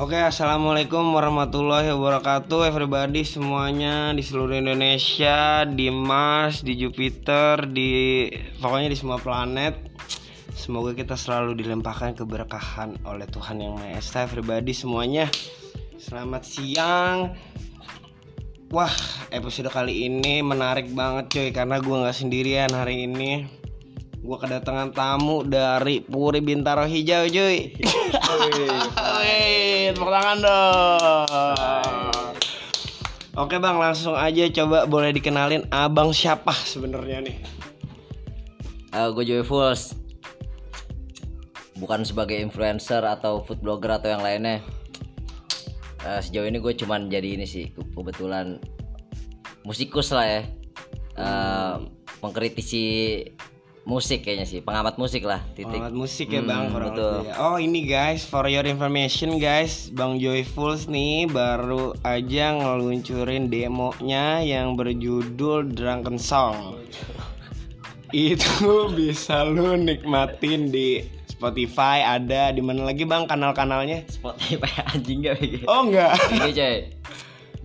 Oke, assalamualaikum warahmatullahi wabarakatuh, everybody semuanya di seluruh Indonesia, di Mars, di Jupiter, di pokoknya di semua planet. Semoga kita selalu dilimpahkan keberkahan oleh Tuhan yang Maha Esa, everybody semuanya. Selamat siang. Wah, episode kali ini menarik banget cuy karena gua nggak sendirian hari ini. Gua kedatangan tamu dari Puri Bintaro Hijau cuy. Wih, tepuk tangan dong. Oke bang, langsung aja coba boleh dikenalin abang siapa sebenarnya nih? gue Joy Fools bukan sebagai influencer atau food blogger atau yang lainnya Eh, sejauh ini gue cuman jadi ini sih ke- kebetulan musikus lah ya Eh, mengkritisi musik kayaknya sih pengamat musik lah titik Pengamat musik ya bang Hmm, kurang betul. lebih. Oh ini guys, for your information guys, Bang Joyfuls nih baru aja ngeluncurin demonya yang berjudul Drunken Song. Itu bisa lu nikmatin di Spotify ada di mana lagi bang kanal-kanalnya? Spotify anjing gak begitu Oh enggak. ini coy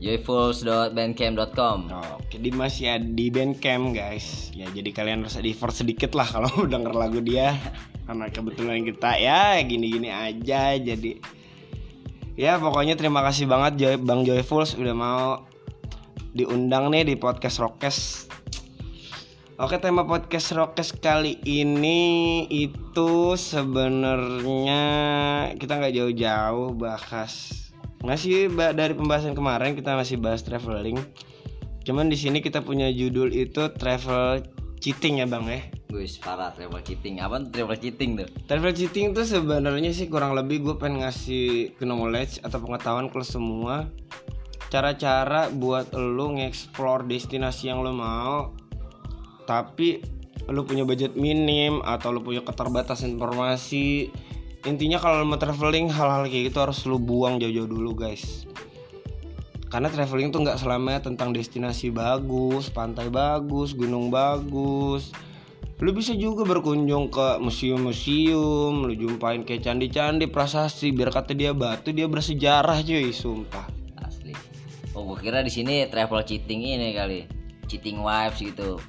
joyfuls.bandcamp.com Oke, di masih ada di Bandcamp guys. Ya jadi kalian harus effort sedikit lah kalau denger lagu dia. Karena kebetulan kita ya gini-gini aja jadi ya pokoknya terima kasih banget Joy, Bang Joyfuls udah mau diundang nih di podcast Rockes. Oke tema podcast Rockes kali ini itu sebenarnya kita nggak jauh-jauh bahas masih dari pembahasan kemarin kita masih bahas traveling. Cuman di sini kita punya judul itu travel cheating ya bang ya. Guys, parah travel cheating. Apa tuh travel cheating tuh? Travel cheating tuh sebenarnya sih kurang lebih gue pengen ngasih knowledge atau pengetahuan ke semua cara-cara buat lo nge-explore destinasi yang lo mau tapi lo punya budget minim atau lo punya keterbatasan informasi intinya kalau mau traveling hal-hal kayak gitu harus lo buang jauh-jauh dulu guys karena traveling tuh nggak selamanya tentang destinasi bagus, pantai bagus, gunung bagus. Lu bisa juga berkunjung ke museum-museum, lu jumpain kayak candi-candi prasasti, biar kata dia batu dia bersejarah cuy, sumpah. asli oh gue kira di sini travel cheating ini kali cheating wives gitu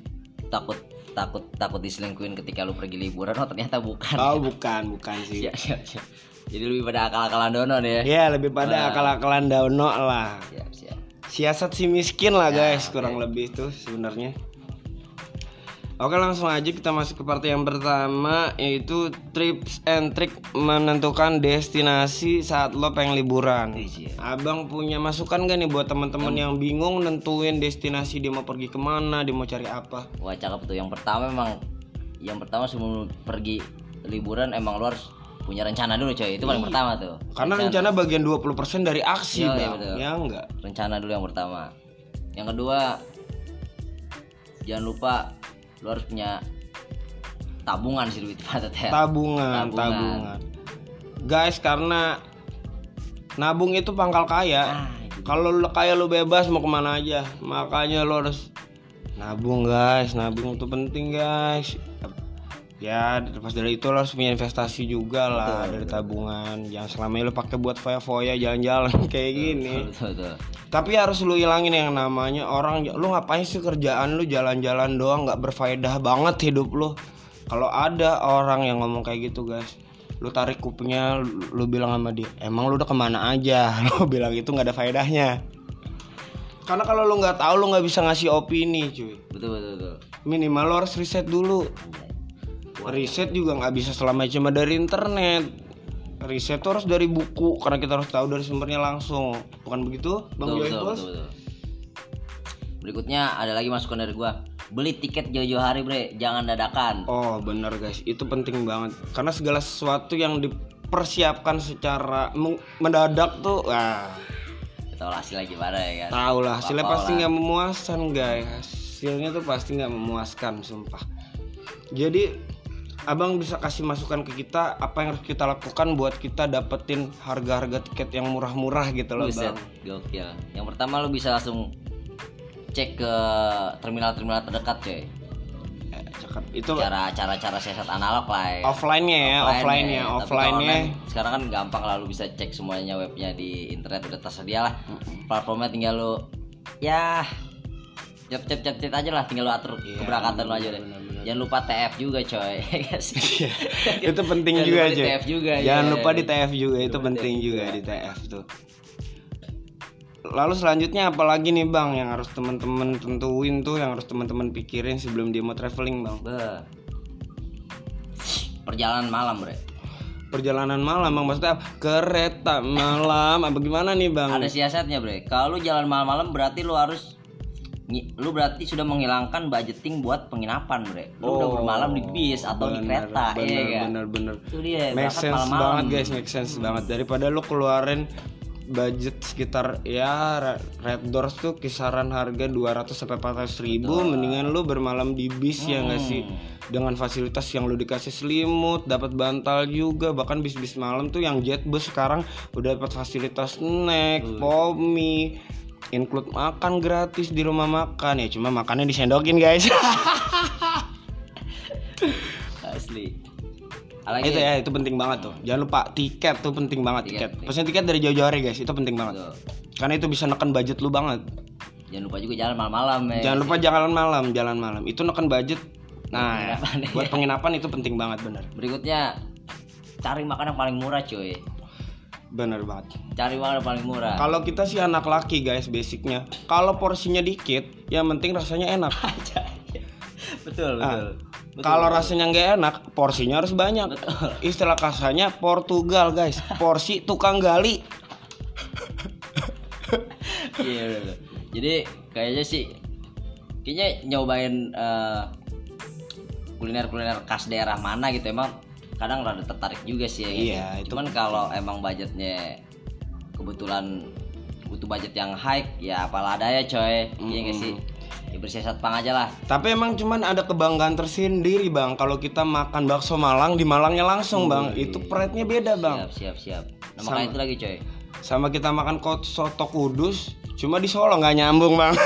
takut takut takut diselingkuhin ketika lu pergi liburan oh ternyata bukan Oh bukan, bukan sih. siap, siap, siap. jadi lebih pada akal-akalan dono ya Ya lebih pada akal-akalan dauno lah. siap siap Siasat si miskin lah guys, kurang lebih tuh sebenarnya. Oke langsung aja kita masuk ke part yang pertama yaitu tips and trick menentukan destinasi saat lo pengen liburan. Iya. Abang punya masukan gak nih buat teman-teman yang bingung nentuin destinasi dia mau pergi ke mana, dia mau cari apa? wah cakep tuh yang pertama emang yang pertama sebelum lu pergi liburan emang lu harus punya rencana dulu coy itu paling pertama tuh Karena rencana bagian 20% dari aksi Iya, iya, bang, betul. ya enggak? rencana dulu yang pertama yang kedua jangan lupa lu harus punya tabungan sih duit patutnya Tabungan, Tabungan. tabungan. Guys, karena nabung itu pangkal kaya. Ah. Kalau lu kaya lu bebas mau ke mana aja. Makanya lu harus nabung guys, nabung itu penting guys. Ya, terlepas dari itu lo harus punya investasi juga lah dari tabungan. Jangan selamanya lu pakai buat foya-foya jalan-jalan kayak gini. betul, betul. Tapi harus lu ilangin yang namanya orang lu ngapain sih kerjaan lu jalan-jalan doang nggak berfaedah banget hidup lu. Kalau ada orang yang ngomong kayak gitu guys, lu tarik kupingnya, lu, lu bilang sama dia, emang lu udah ke mana aja? Lu bilang itu nggak ada faedahnya. Karena kalau lu nggak tahu lu nggak bisa ngasih opini cuy. betul betul betul Minimal lu harus riset dulu. Riset juga nggak bisa selamanya cuma dari internet. Riset tuh harus dari buku karena kita harus tahu dari sumbernya langsung. Bukan begitu, Bang betul, Joy betul, Bos? betul, betul. berikutnya ada lagi masukan dari gua. Beli tiket jauh-jauh hari bre. Jangan dadakan. Oh bener guys, itu penting banget. Karena segala sesuatu yang dipersiapkan secara mendadak tuh Wah, tahu hasilnya gimana ya kan? Tau lah hasilnya Apa-apa pasti nggak memuaskan guys. Hasilnya tuh pasti nggak memuaskan, sumpah. Jadi abang bisa kasih masukan ke kita Apa yang harus kita lakukan buat kita dapetin harga-harga tiket yang murah-murah gitu loh Buset, bang gokil. Yang pertama lu bisa langsung cek ke terminal-terminal terdekat coy. cakep itu cara cara cara siasat analog lah ya. offline-nya ya offline-nya offline-nya online, sekarang kan gampang lalu bisa cek semuanya webnya di internet udah tersedia lah platformnya tinggal lu ya cep cep cep aja lah tinggal lu atur Iya, keberangkatan lu aja deh bener-bener. Jangan lupa TF juga coy. Ya sih? itu penting Jangan juga lupa di cuy. TF juga, jangan iya, lupa iya. di TF juga itu Lupa penting TF juga di TF tuh. Lalu selanjutnya apa lagi nih bang yang harus teman-teman tentuin tuh yang harus teman-teman pikirin sebelum dia mau traveling bang? Beh. perjalanan malam bre. Perjalanan malam bang. Maksudnya kereta malam. Apa gimana nih bang? Ada siasatnya bre. Kalau jalan malam-malam berarti lu harus lu berarti sudah menghilangkan budgeting buat penginapan bre. Lu udah Oh, bermalam di bis atau di bener, kereta bener, iya. kan? bener bener itu dia make sense malam-malam. banget guys make sense banget. Daripada lu keluarin budget sekitar ya Re- Red Doors tuh kisaran harga 200 sampai 400 ribu mendingan lu bermalam di bis ya nggak sih? Dengan fasilitas yang lu dikasih selimut dapat bantal juga bahkan bis-bis malam tuh yang jet bus sekarang udah dapat fasilitas snack pomi include makan gratis di rumah makan. Ya cuma makannya disendokin guys. Asli. Apalagi itu ya? itu penting banget tuh. Jangan lupa tiket tuh penting banget tiket, Tiket, pesen tiket dari jauh-jauh hari guys. Itu penting banget. Tuh. karena itu bisa neken budget lu banget. Jangan lupa juga jalan malam-malam ya. Jangan lupa jalan malam jalan malam. Itu neken budget. Nah Penginapan ya. buat penginapan itu penting banget bener. Berikutnya cari makan yang paling murah cuy bener banget. Cari yang paling murah. Kalau kita sih anak laki guys basicnya. Kalau porsinya dikit yang penting rasanya enak. Betul Ah, betul. Betul, kalau rasanya nggak enak porsinya harus banyak. Betul. istilah kasarnya Portugal guys. Porsi tukang gali. Iya betul. Jadi kayaknya sih kayaknya nyobain eh, kuliner-kuliner khas daerah mana gitu emang kadang rada tertarik juga sih ya. Iya, itu Cuman kalau emang budgetnya kebetulan butuh budget yang high ya apalah ada ya coy. Iya nggak sih? Ya bersiasat pang aja lah. Tapi emang cuman ada kebanggaan tersendiri bang kalau kita makan bakso Malang di Malangnya langsung bang itu pride-nya beda bang Siap siap siap. Nah, Sama. itu lagi coy. sama kita makan kot soto kudus cuma di Solo nggak nyambung bang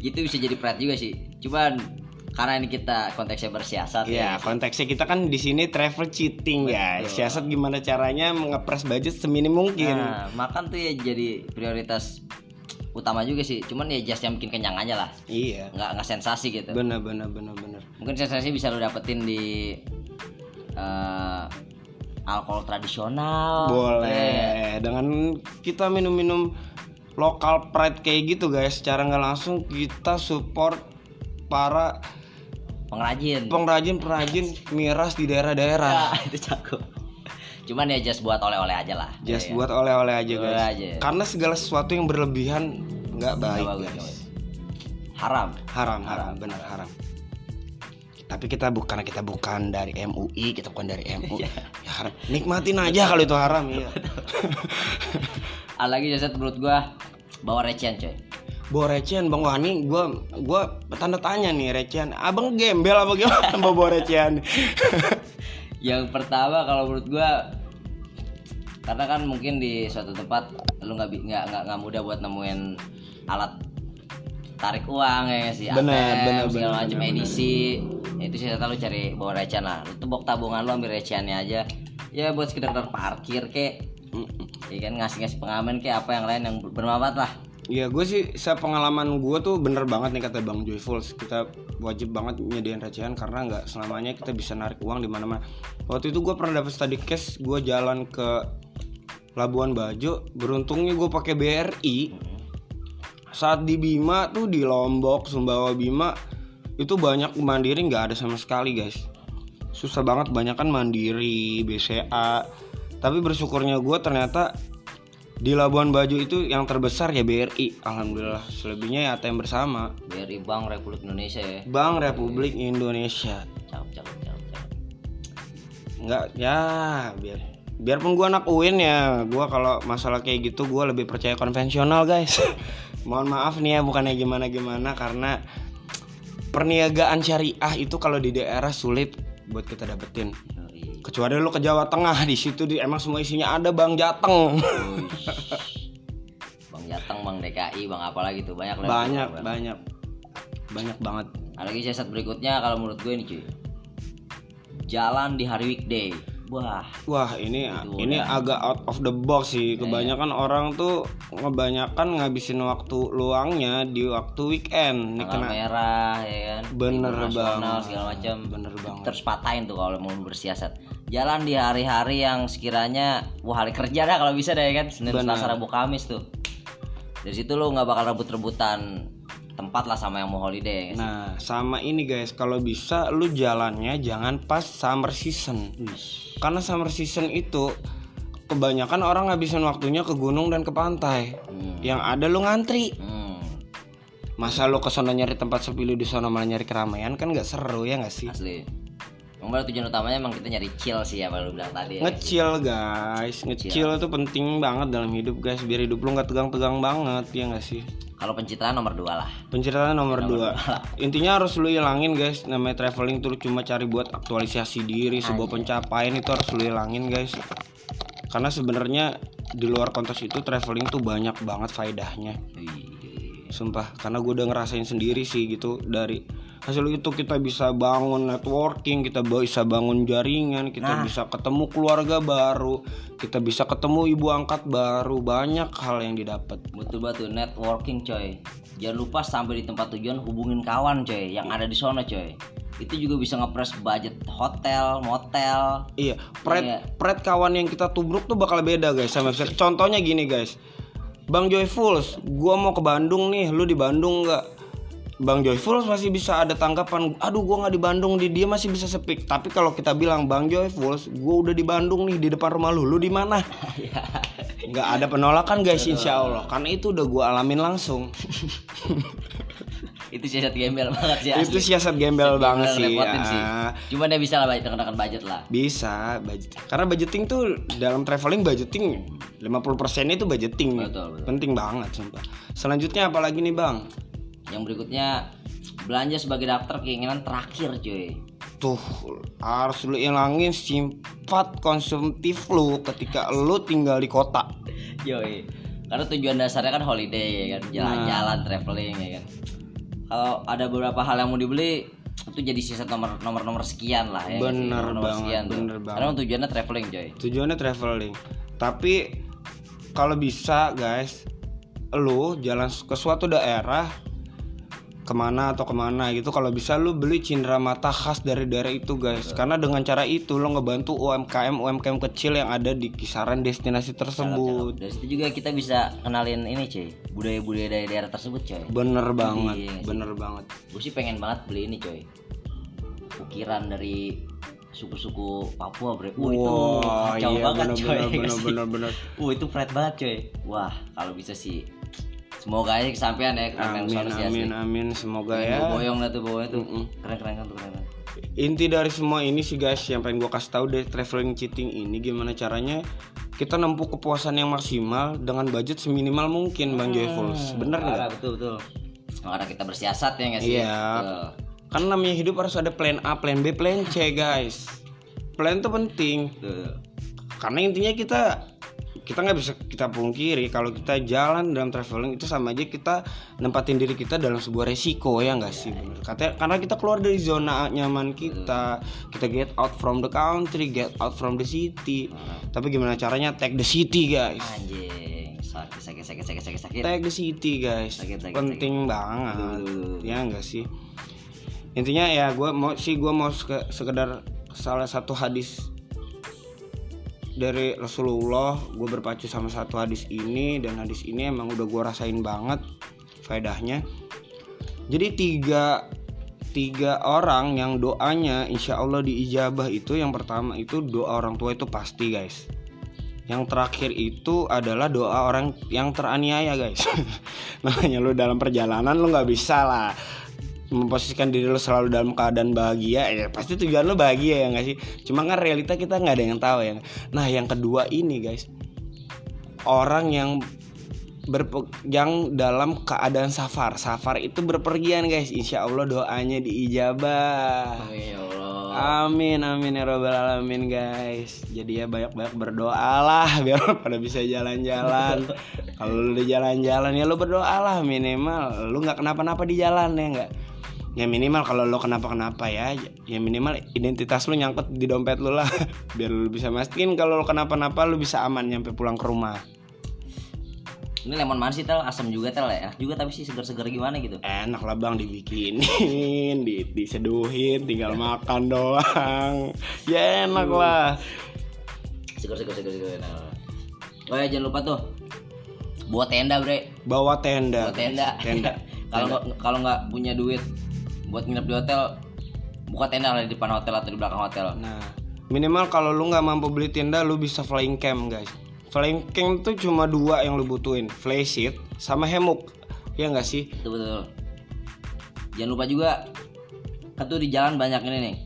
Itu bisa jadi pride juga sih. Cuman karena ini kita konteksnya bersiasat ya konteksnya kita kan di sini travel cheating guys siasat gimana caranya ngepres budget seminim mungkin Nah, makan tuh ya jadi prioritas utama juga sih. Cuman ya just yang bikin kenyang aja lah. iya Nggak nggak sensasi gitu. bener bener bener bener Mungkin sensasi bisa lo dapetin di eh, alkohol tradisional. Boleh dengan kita minum-minum lokal pride kayak gitu guys secara nggak langsung kita support para Pengrajin. pengrajin-pengrajin miras di daerah-daerah. Ah, itu cakep. Cuman ya just buat oleh-oleh aja lah. Just Ya, buat oleh-oleh aja Oleh guys. aja. Karena segala sesuatu yang berlebihan nggak baik bagus, guys. bagus. Haram. Haram, haram, benar haram. Tapi kita bukan kita bukan dari MUI, kita bukan dari MU. Iya. ya haram. Nikmatin aja kalau itu haram ya. Ah, lagi jasad menurut gua bawa recehan coy. Bawa recehan Bang Wani, gua gua tanda tanya nih recehan. Abang gembel apa gimana bawa bawa recehan? Yang pertama kalau menurut gua karena kan mungkin di suatu tempat lu nggak nggak nggak mudah buat nemuin alat tarik uang ya sih Bener, ATM, bener, segala bener, macam bener, edisi. Ya, itu sih lu cari bawa recehan lah. Lu bawa tabungan lu ambil recehannya aja. Ya buat sekedar parkir kek. Ya kan ngasih ngasih pengamen kek apa yang lain yang ber- bermanfaat lah Iya gue sih sepengalaman gue tuh bener banget nih kata Bang Joyful kita wajib banget nyediain recehan karena nggak selamanya kita bisa narik uang di mana-mana. Waktu itu gue pernah dapet study cash gue jalan ke Labuan Bajo beruntungnya gue pakai BRI saat di Bima tuh di Lombok Sumbawa Bima itu banyak mandiri nggak ada sama sekali guys. Susah banget banyak kan mandiri BCA tapi bersyukurnya gue ternyata di Labuan Bajo itu yang terbesar ya BRI alhamdulillah. Selebihnya ya ATM bersama. BRI Bank Republik Indonesia ya. Bank Republik Indonesia. Cakep cakep cakep cakep nggak ya biar biarpun gua anak UIN ya gua kalau masalah kayak gitu gua lebih percaya konvensional guys. Mohon maaf nih ya bukannya gimana gimana karena perniagaan syariah itu kalau di daerah sulit buat kita dapetin. Kecuali lu ke Jawa Tengah di situ di, emang semua isinya ada bang jateng. Bang Jateng, Bang DKI, Bang apa lagi tuh? Banyak banyak Bang. banyak. Banyak banget. Ada lagi siasat berikutnya kalau menurut gue ini cuy. Jalan di hari weekday wah Wah ini Itu ini udah. agak out of the box sih. Kebanyakan orang tuh kebanyakan ngabisin waktu luangnya di waktu weekend. Ini tanggal kena merah ya kan Bener banget. segala macam bener banget. terus patahin tuh kalau mau bersiasat jalan di hari-hari yang sekiranya wah hari kerja dah kalau bisa deh ya kan Senin. Selasa Rabu Kamis tuh dari situ lu nggak bakal rebut-rebutan tempat lah sama yang mau holiday ya? Nah sama ini guys, kalau bisa lu jalannya jangan pas summer season. Karena summer season itu kebanyakan orang ngabisin waktunya ke gunung dan ke pantai. Hmm. Yang ada lu ngantri. Hmm, Masa lu ke sana nyari tempat sepi lu di sana malah nyari keramaian kan nggak seru ya nggak sih? asli pada tujuan utamanya emang kita nyari chill sih ya kalau lu bilang tadi ya. Ngechill guys, ngechill itu penting banget dalam hidup guys biar hidup lu nggak tegang-tegang banget ya nggak sih? Kalau pencitraan nomor dua lah. Penceritaan nomor dua. Intinya harus lu hilangin guys. Namanya traveling tuh cuma cari buat aktualisasi diri, sebuah pencapaian itu harus lu hilangin guys. Karena sebenarnya di luar konteks itu traveling tuh banyak banget faedahnya. Sumpah, karena gue udah ngerasain sendiri sih gitu dari hasil itu kita bisa bangun networking, kita bisa bangun jaringan, kita bisa ketemu keluarga baru, kita bisa ketemu ibu angkat baru, banyak hal yang didapat. Betul betul networking coy. Jangan lupa sampai di tempat tujuan hubungin kawan coy yang ada di sana coy. Itu juga bisa ngepres budget hotel, motel. Iya, pret Iya. pret kawan yang kita tubruk tuh bakal beda guys sama. Contohnya gini guys, Bang Joyfuls, gua mau ke Bandung nih, lu di Bandung nggak? Bang Joyfuls masih bisa ada tanggapan, aduh gua nggak di Bandung, di dia masih bisa speak. Tapi kalau kita bilang Bang Joyfuls, gua udah di Bandung nih di depan rumah lu, lu di mana? Nggak ada penolakan guys, insya Allah, karena itu udah gua alamin langsung. Itu siasat gembel banget sih. itu siasat gembel banget sih. Ngerepotin sih. ya. Cuman dia bisa lah budget kenakan budget lah. Bisa budget. Karena budgeting tuh dalam traveling budgeting 50% itu budgeting. Betul, betul. Penting banget sumpah. Selanjutnya apa lagi nih, Bang? Yang berikutnya belanja sebagai daftar keinginan terakhir cuy. Tuh, harus lu ilangin sifat konsumtif lu ketika lu tinggal di kota. Yoi. Karena tujuan dasarnya kan holiday ya kan, jalan-jalan, Nah. traveling ya kan. Kalau ada beberapa hal yang mau dibeli itu jadi sisa nomor nomor nomor sekian lah ya. sih? Bener Nomor-nomor banget, sekian tuh. bener banget. Karena tujuannya traveling coy. Tujuannya traveling. Tapi kalau bisa, guys, lu jalan ke suatu daerah ke mana atau ke mana gitu kalau bisa lu beli cindera mata khas dari daerah itu guys karena dengan cara itu lo ngebantu UMKM UMKM kecil yang ada di kisaran destinasi tersebut Dari situ juga kita bisa kenalin ini cuy, budaya-budaya dari daerah tersebut coy. bener banget Iya, bener banget Gue sih pengen banget beli ini coy. Ukiran dari suku-suku Papua bre. Wah itu Wah, kacau iya, banget bener, coy. bener, bener, bener, bener. Wah itu pride banget coy. Wah kalau bisa sih. Semoga aja kesampaian ya keren amin asli. amin amin semoga ya boyong lah tuh bawahnya tuh. Keren keren kan tuh keren. keren. inti dari semua ini sih guys yang pengen gue kasih tahu dari traveling cheating ini gimana caranya kita nempuh kepuasan yang maksimal dengan budget seminimal mungkin bang Joyfuls bener nggak betul betul. Karena kita bersiasat ya nggak sih? Iya. Betul. Kan namanya hidup harus ada plan A, plan B, plan C, guys. Plan itu penting. Betul. Karena intinya kita kita nggak bisa kita pungkiri kalau kita jalan dalam traveling itu sama aja kita nempatin diri kita dalam sebuah resiko ya nggak sih? Bener Katanya, karena kita keluar dari zona nyaman kita kita get out from the country get out from the city. Tapi gimana caranya? Take the city guys. Anjing. Sakit sakit sakit sakit sakit sakit. Tag the city guys. Sakit, sakit, penting banget. Betul. ya enggak sih? Intinya ya gue mau sih gue mau seke- sekedar salah satu hadis dari Rasulullah gue berpacu sama satu hadis ini dan hadis ini emang udah gue rasain banget faedahnya. Jadi tiga tiga orang yang doanya insya Allah diijabah itu yang pertama itu doa orang tua itu pasti guys. Yang terakhir itu adalah doa orang yang teraniaya guys. Makanya lu dalam perjalanan lu nggak bisa lah memposisikan diri lu selalu dalam keadaan bahagia ya pasti tujuan lu bahagia ya nggak sih cuma kan realita kita nggak ada yang tahu ya nah yang kedua ini guys orang yang berpe- yang dalam keadaan safar safar itu berpergian guys insya Allah doanya diijabah Amin ya Allah. Amin amin ya robbal alamin guys. Jadi ya banyak-banyak berdoalah biar pada bisa jalan-jalan. Kalau lu di jalan-jalan ya lu berdoalah minimal lu nggak kenapa-napa di jalan ya nggak. Ya minimal kalau lo kenapa-kenapa ya ya minimal identitas lu nyangkut di dompet lu lah. Biar lu bisa mastiin kalau lo kenapa-napa lu bisa aman nyampe pulang ke rumah. Ini lemon manis sih tel, asam juga tel ya. Juga tapi sih segar-segar gimana gitu. enak lah bang dibikinin di, diseduhin tinggal makan doang. Ya enak lah. Segar-segar segar-segar. Nah. Oh ya jangan lupa tuh. Buat tenda bre. Bawa tenda. Buat tenda. Tenda. Kalau kalau nggak punya duit buat nginep di hotel buka tenda lah di depan hotel atau di belakang hotel Nah, minimal kalau lu nggak mampu beli tenda, lu bisa flying camp, guys. Flying camp tuh cuma dua yang lu butuhin, fly sheet sama hammock. Ya nggak sih? betul betul jangan lupa juga kan tuh di jalan banyak ini nih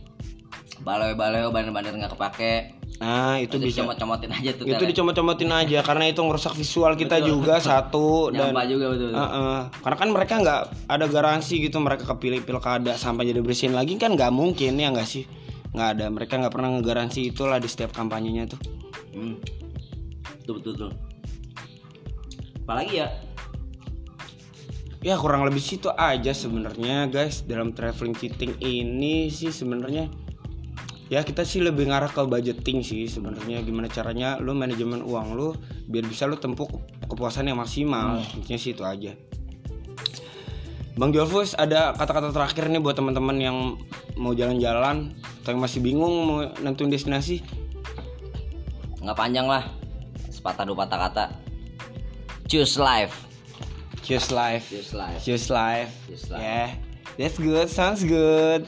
baleo-baleo banner-banner nggak kepake Nah, itu itu bisa. dicomot-comotin aja tuh Itu ya. dicomot-comotin aja karena itu ngerusak visual kita juga satu dan Nyampah juga betul, betul. Heeh. karena kan mereka nggak ada garansi gitu mereka kepilih pilkada sampai jadi bersihin lagi kan nggak mungkin ya nggak sih nggak ada mereka nggak pernah ngegaransi itulah di setiap kampanyenya tuh Hmm. Betul betul betul. Apalagi ya? ya kurang lebih situ aja sebenarnya guys dalam traveling cheating ini sih sebenarnya ya kita sih lebih ngarah ke budgeting sih sebenarnya gimana caranya lu manajemen uang lu biar bisa lu tempuh ke- kepuasan yang maksimal intinya sih itu aja Bang Jolfus ada kata-kata terakhir nih buat teman-teman yang mau jalan-jalan atau yang masih bingung mau nentuin destinasi Nggak panjang lah. Sepatah dua patah kata. Choose life. choose life Choose life. choose life Choose life. yeah that's good sounds good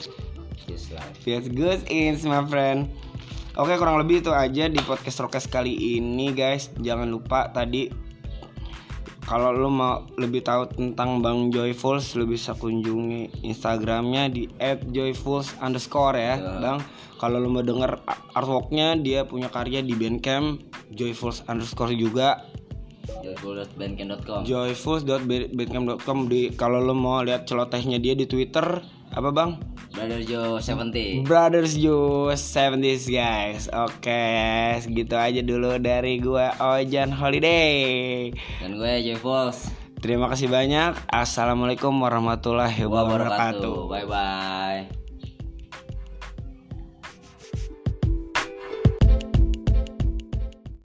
Choose life. Feels good in my friend. Oke kurang lebih itu aja di podcast Rokes kali ini guys. Jangan lupa tadi kalau lo mau lebih tahu tentang Bang Joyfuls lo bisa kunjungi Instagramnya di @joyfuls underscore ya, Bang. Kalau lo mau denger artworknya dia punya karya di Bandcamp Joyfuls underscore juga Joyful.bandcamp.com joyfuls.bandcamp.com di kalau lo mau lihat celotehnya dia di Twitter apa Bang? Brother Joe 70 Brothers Juice 70s guys. Oke segitu aja dulu dari gua Ojan Holiday. Dan gue Joyfuls Terima kasih banyak. Assalamualaikum warahmatullahi Wabarakatuh. Bye bye